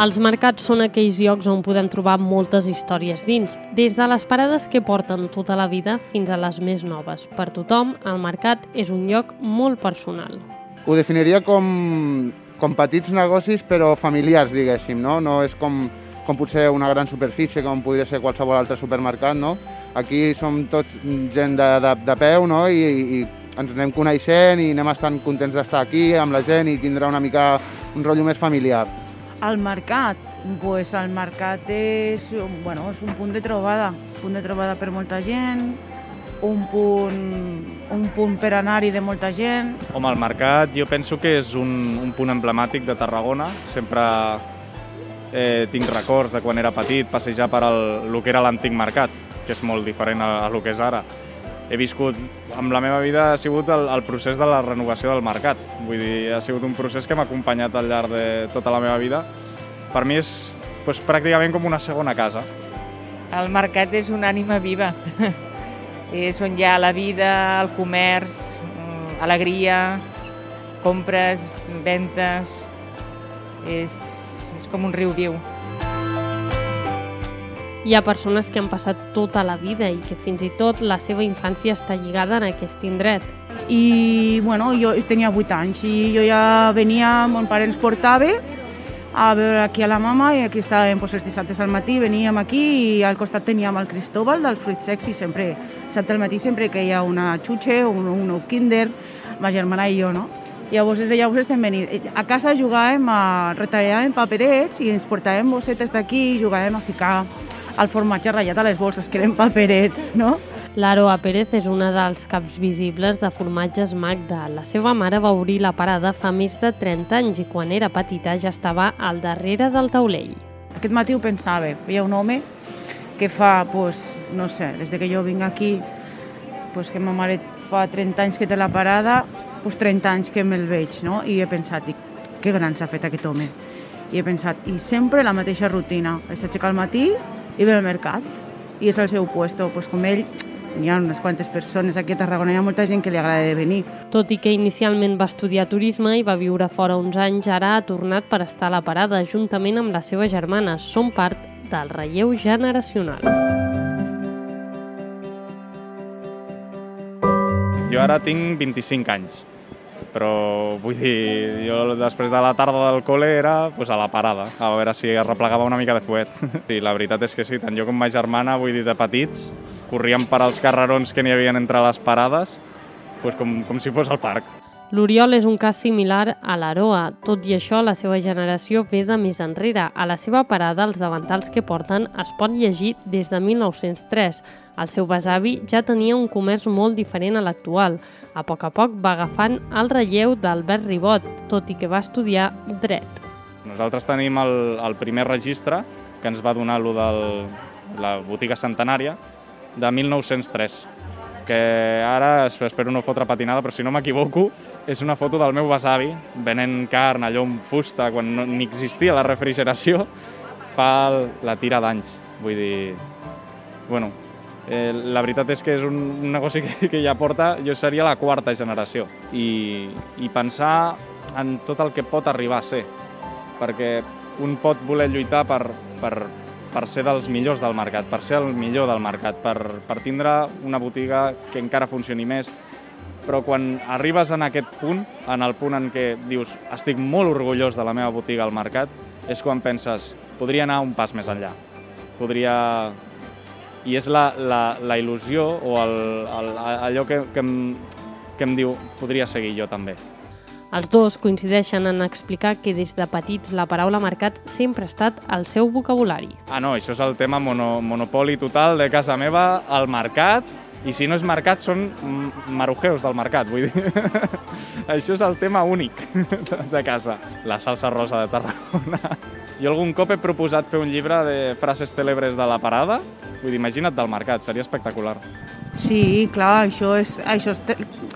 Els mercats són aquells llocs on podem trobar moltes històries dins, des de les parades que porten tota la vida fins a les més noves. Per tothom, el mercat és un lloc molt personal. Ho definiria com, com petits negocis però familiars, diguéssim, no? No és com, com potser una gran superfície, com podria ser qualsevol altre supermercat, no? Aquí som tots gent de, de, de peu, no? I, i ens anem coneixent i anem estant contents d'estar aquí amb la gent i tindrà una mica un rotllo més familiar. El mercat, pues el mercat és, bueno, és un punt de trobada, un punt de trobada per molta gent, un punt, un punt per anar-hi de molta gent. Home, el mercat jo penso que és un, un punt emblemàtic de Tarragona. Sempre eh, tinc records de quan era petit, passejar per el, el que era l'antic mercat, que és molt diferent a, a el que és ara he viscut, amb la meva vida ha sigut el, el procés de la renovació del mercat. Vull dir, ha sigut un procés que m'ha acompanyat al llarg de tota la meva vida. Per mi és doncs, pràcticament com una segona casa. El mercat és una ànima viva. és on hi ha la vida, el comerç, mm, alegria, compres, ventes... És, és com un riu viu. Hi ha persones que han passat tota la vida i que fins i tot la seva infància està lligada en aquest indret. I, bueno, jo tenia 8 anys i jo ja venia, mon pare ens portava a veure aquí a la mama i aquí estàvem pues, els dissabtes al matí, veníem aquí i al costat teníem el Cristóbal del fruit secs i sempre, dissabte al matí sempre que hi ha una xutxe, un, un kinder, ma germana i jo, no? Llavors, des de llavors estem venint. A casa jugàvem, a, retallàvem paperets i ens portàvem bossetes d'aquí i jugàvem a ficar el formatge ratllat a les bolses, que eren paperets, no? L'Aroa Pérez és una dels caps visibles de formatges Magda. La seva mare va obrir la parada fa més de 30 anys i quan era petita ja estava al darrere del taulell. Aquest matí ho pensava. Hi ha un home que fa, pues, no sé, des de que jo vinc aquí, pues, que ma mare fa 30 anys que té la parada, pues 30 anys que me'l veig, no? I he pensat, dic, que gran s'ha fet aquest home. I he pensat, i sempre la mateixa rutina. S'aixeca al matí, i ve al mercat i és el seu puesto, pues com ell hi ha unes quantes persones aquí a Tarragona, hi ha molta gent que li agrada de venir. Tot i que inicialment va estudiar turisme i va viure fora uns anys, ara ha tornat per estar a la parada juntament amb la seva germana. Són part del relleu generacional. Jo ara tinc 25 anys però vull dir, jo després de la tarda del col·le era pues, a la parada, a veure si es replegava una mica de fuet. Sí, la veritat és que sí, tant jo com ma germana, vull dir, de petits, corríem per als carrerons que n'hi havia entre les parades, pues, com, com si fos al parc. L'Oriol és un cas similar a l'Aroa. Tot i això, la seva generació ve de més enrere. A la seva parada, els davantals que porten es pot llegir des de 1903. El seu besavi ja tenia un comerç molt diferent a l'actual. A poc a poc va agafant el relleu d'Albert Ribot, tot i que va estudiar dret. Nosaltres tenim el, el primer registre que ens va donar lo de la botiga centenària de 1903 que ara espero no fotre patinada, però si no m'equivoco, és una foto del meu besavi venent carn, allò amb fusta, quan no, ni existia la refrigeració, fa la tira d'anys. Vull dir, bueno, eh, la veritat és que és un, un negoci que, que ja porta, jo seria la quarta generació, i, i pensar en tot el que pot arribar a ser, perquè un pot voler lluitar per, per, per ser dels millors del mercat, per ser el millor del mercat, per, per tindre una botiga que encara funcioni més. Però quan arribes en aquest punt, en el punt en què dius estic molt orgullós de la meva botiga al mercat, és quan penses, podria anar un pas més enllà. Podria... I és la, la, la il·lusió o el, el, allò que, que, em, que em diu, podria seguir jo també. Els dos coincideixen en explicar que des de petits la paraula mercat sempre ha estat al seu vocabulari. Ah, no, això és el tema mono, monopoli total de casa meva, el mercat, i si no és mercat són marujeus del mercat, vull dir. això és el tema únic de casa. La salsa rosa de Tarragona. Jo algun cop he proposat fer un llibre de frases cèlebres de la parada, vull dir, imagina't del mercat, seria espectacular. Sí, clar, això és, això és,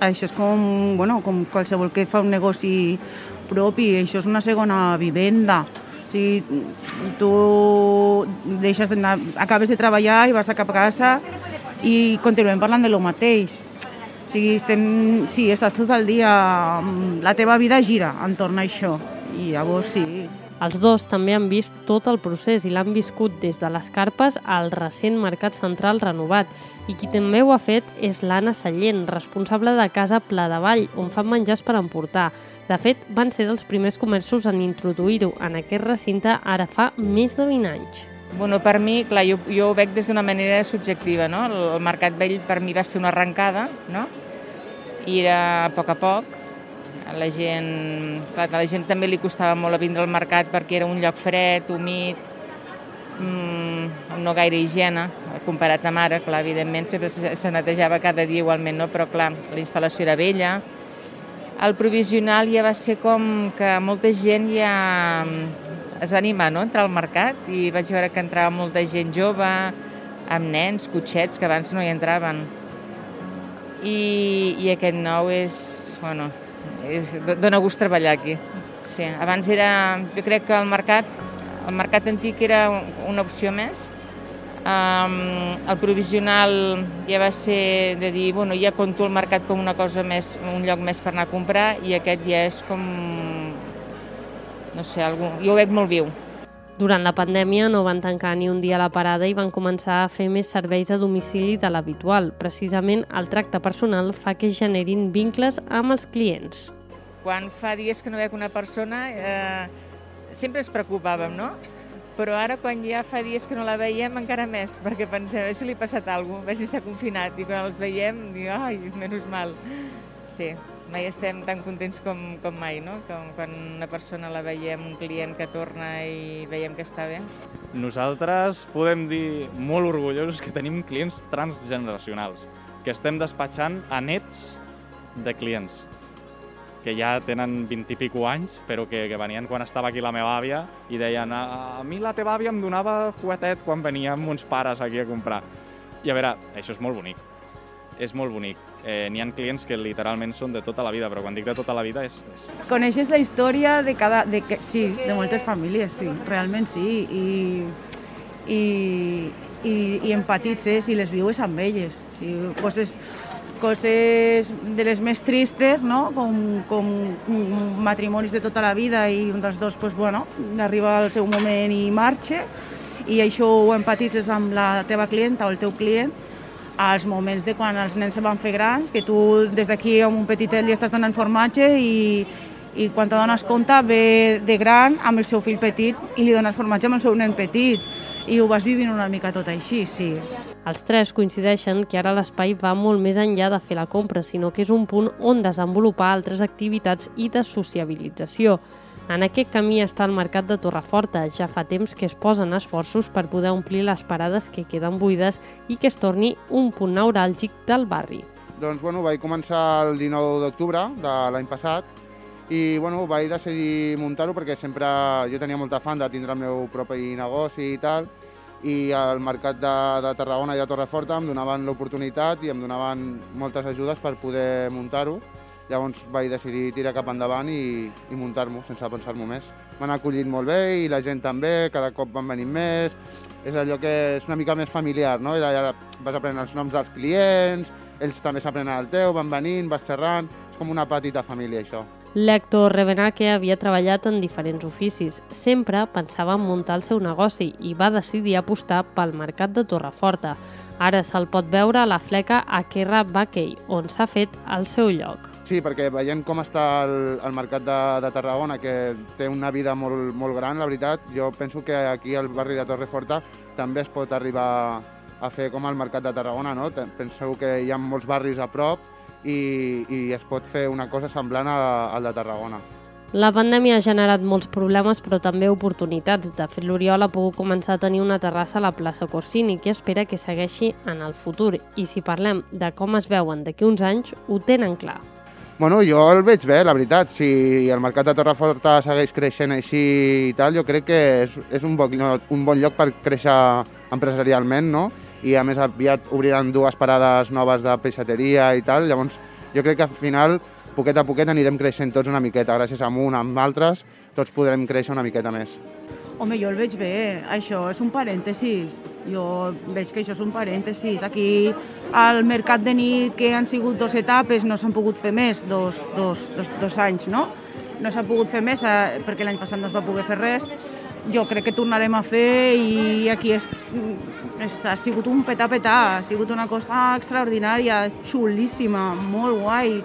això és com, bueno, com qualsevol que fa un negoci propi, això és una segona vivenda. O sigui, tu deixes acabes de treballar i vas a cap a casa i continuem parlant de lo mateix. O sigui, estem, sí, estàs tot el dia, la teva vida gira entorn a això. I llavors sí, Els dos també han vist tot el procés i l'han viscut des de les carpes al recent Mercat Central renovat. I qui també ho ha fet és l'Anna Sallent, responsable de Casa Pla de Vall, on fan menjars per emportar. De fet, van ser dels primers comerços en introduir-ho en aquest recinte ara fa més de 20 anys. Bueno, per mi, clar, jo, jo ho veig des d'una manera subjectiva, no? El, Mercat Vell per mi va ser una arrencada, no? I era a poc a poc, la gent, clar, a la gent també li costava molt a vindre al mercat perquè era un lloc fred, humit, mmm, no gaire higiene, comparat amb ara, clar, evidentment sempre se, se netejava cada dia igualment, no? però clar, la instal·lació era vella. El provisional ja va ser com que molta gent ja mm, es va animar no? a entrar al mercat i vaig veure que entrava molta gent jove, amb nens, cotxets, que abans no hi entraven. I, i aquest nou és, bueno, és, dona gust treballar aquí. Sí, abans era, jo crec que el mercat, el mercat antic era una opció més. Um, el provisional ja va ser de dir, bueno, ja conto el mercat com una cosa més, un lloc més per anar a comprar i aquest ja és com, no sé, algú, jo ho veig molt viu. Durant la pandèmia no van tancar ni un dia a la parada i van començar a fer més serveis a domicili de l'habitual. Precisament el tracte personal fa que generin vincles amb els clients. Quan fa dies que no veig una persona, eh, sempre ens preocupàvem, no? Però ara, quan ja fa dies que no la veiem, encara més, perquè pensem, si li ha passat alguna cosa, vagi estar confinat, i quan els veiem, dic, ai, menys mal. Sí, mai estem tan contents com, com mai, no? Com quan una persona la veiem, un client que torna i veiem que està bé. Nosaltres podem dir molt orgullosos que tenim clients transgeneracionals, que estem despatxant a nets de clients que ja tenen 20 i pico anys, però que, que venien quan estava aquí la meva àvia i deien a, a mi la teva àvia em donava fuetet quan veníem uns pares aquí a comprar. I a veure, això és molt bonic és molt bonic. Eh, N'hi ha clients que literalment són de tota la vida, però quan dic de tota la vida és... és... Coneixes la història de cada... De que, sí, de moltes famílies, sí, realment sí, i, i, i, i empatitzes i les vius amb elles. Sí, coses, coses de les més tristes, no? com, com matrimonis de tota la vida i un dels dos pues, bueno, arriba al seu moment i marxa, i això ho empatitzes amb la teva clienta o el teu client, als moments de quan els nens se van fer grans, que tu des d'aquí amb un petitet li estàs donant formatge i, i quan te dones compte ve de gran amb el seu fill petit i li dones formatge amb el seu nen petit i ho vas vivint una mica tot així, sí. Els tres coincideixen que ara l'espai va molt més enllà de fer la compra, sinó que és un punt on desenvolupar altres activitats i de sociabilització. En aquest camí està el Mercat de Torreforta. Ja fa temps que es posen esforços per poder omplir les parades que queden buides i que es torni un punt neuràlgic del barri. Doncs bueno, vaig començar el 19 d'octubre de l'any passat i bueno, vaig decidir muntar-ho perquè sempre jo tenia molta fan de tindre el meu propi negoci i tal i al mercat de, de Tarragona i de Torreforta em donaven l'oportunitat i em donaven moltes ajudes per poder muntar-ho Llavors vaig decidir tirar cap endavant i, i muntar-m'ho sense pensar-m'ho més. M'han acollit molt bé i la gent també, cada cop van venir més. És allò que és una mica més familiar, no? Ja vas aprenent els noms dels clients, ells també s'aprenen el teu, van venint, vas xerrant... És com una petita família, això. L'Hector Revenaque havia treballat en diferents oficis. Sempre pensava en muntar el seu negoci i va decidir apostar pel mercat de Torreforta. Ara se'l pot veure a la fleca Akerra Bakey, on s'ha fet el seu lloc. Sí, perquè veient com està el, el mercat de, de Tarragona, que té una vida molt, molt gran, la veritat, jo penso que aquí al barri de Torreforta també es pot arribar a fer com el mercat de Tarragona, no? Penseu que hi ha molts barris a prop i, i es pot fer una cosa semblant al de Tarragona. La pandèmia ha generat molts problemes però també oportunitats. De fet, l'Oriol ha pogut començar a tenir una terrassa a la plaça Corsini que espera que segueixi en el futur. I si parlem de com es veuen d'aquí uns anys, ho tenen clar. Bueno, jo el veig bé, la veritat. Si el mercat de Torreforta segueix creixent així i tal, jo crec que és, és un, bon, un bon lloc per créixer empresarialment, no? I a més aviat obriran dues parades noves de peixateria i tal, llavors jo crec que al final, poquet a poquet, anirem creixent tots una miqueta, gràcies a un, amb altres, tots podrem créixer una miqueta més. Home, jo el veig bé, això és un parèntesis. Jo veig que això és un parèntesis. Aquí al mercat de nit, que han sigut dues etapes, no s'han pogut fer més, dos, dos, dos, dos anys, no? no s'ha pogut fer més eh, perquè l'any passat no es va poder fer res. Jo crec que tornarem a fer i aquí és, és, ha sigut un petà-petà, ha sigut una cosa extraordinària, xulíssima, molt guai.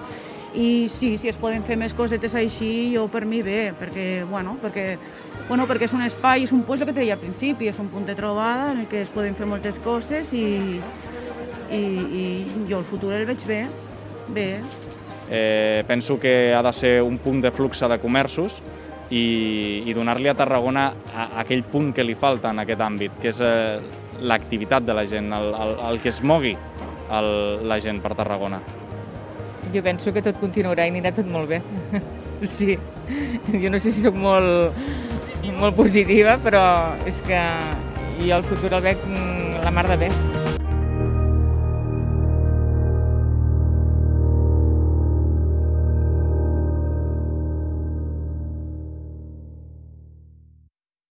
I sí, si es poden fer més cosetes així, jo per mi bé, perquè, bueno, perquè, bueno, perquè és un espai, és un puesto que te deia al principi, és un punt de trobada en el que es poden fer moltes coses i, i, i jo el futur el veig bé, bé. Eh, penso que ha de ser un punt de flux de comerços i, i donar-li a Tarragona a, a aquell punt que li falta en aquest àmbit, que és eh, l'activitat de la gent, el, el, el que es mogui el, la gent per Tarragona. Jo penso que tot continuarà i anirà tot molt bé. Sí, jo no sé si sóc molt, molt positiva, però és que jo el futur el veig mm, la mar de bé.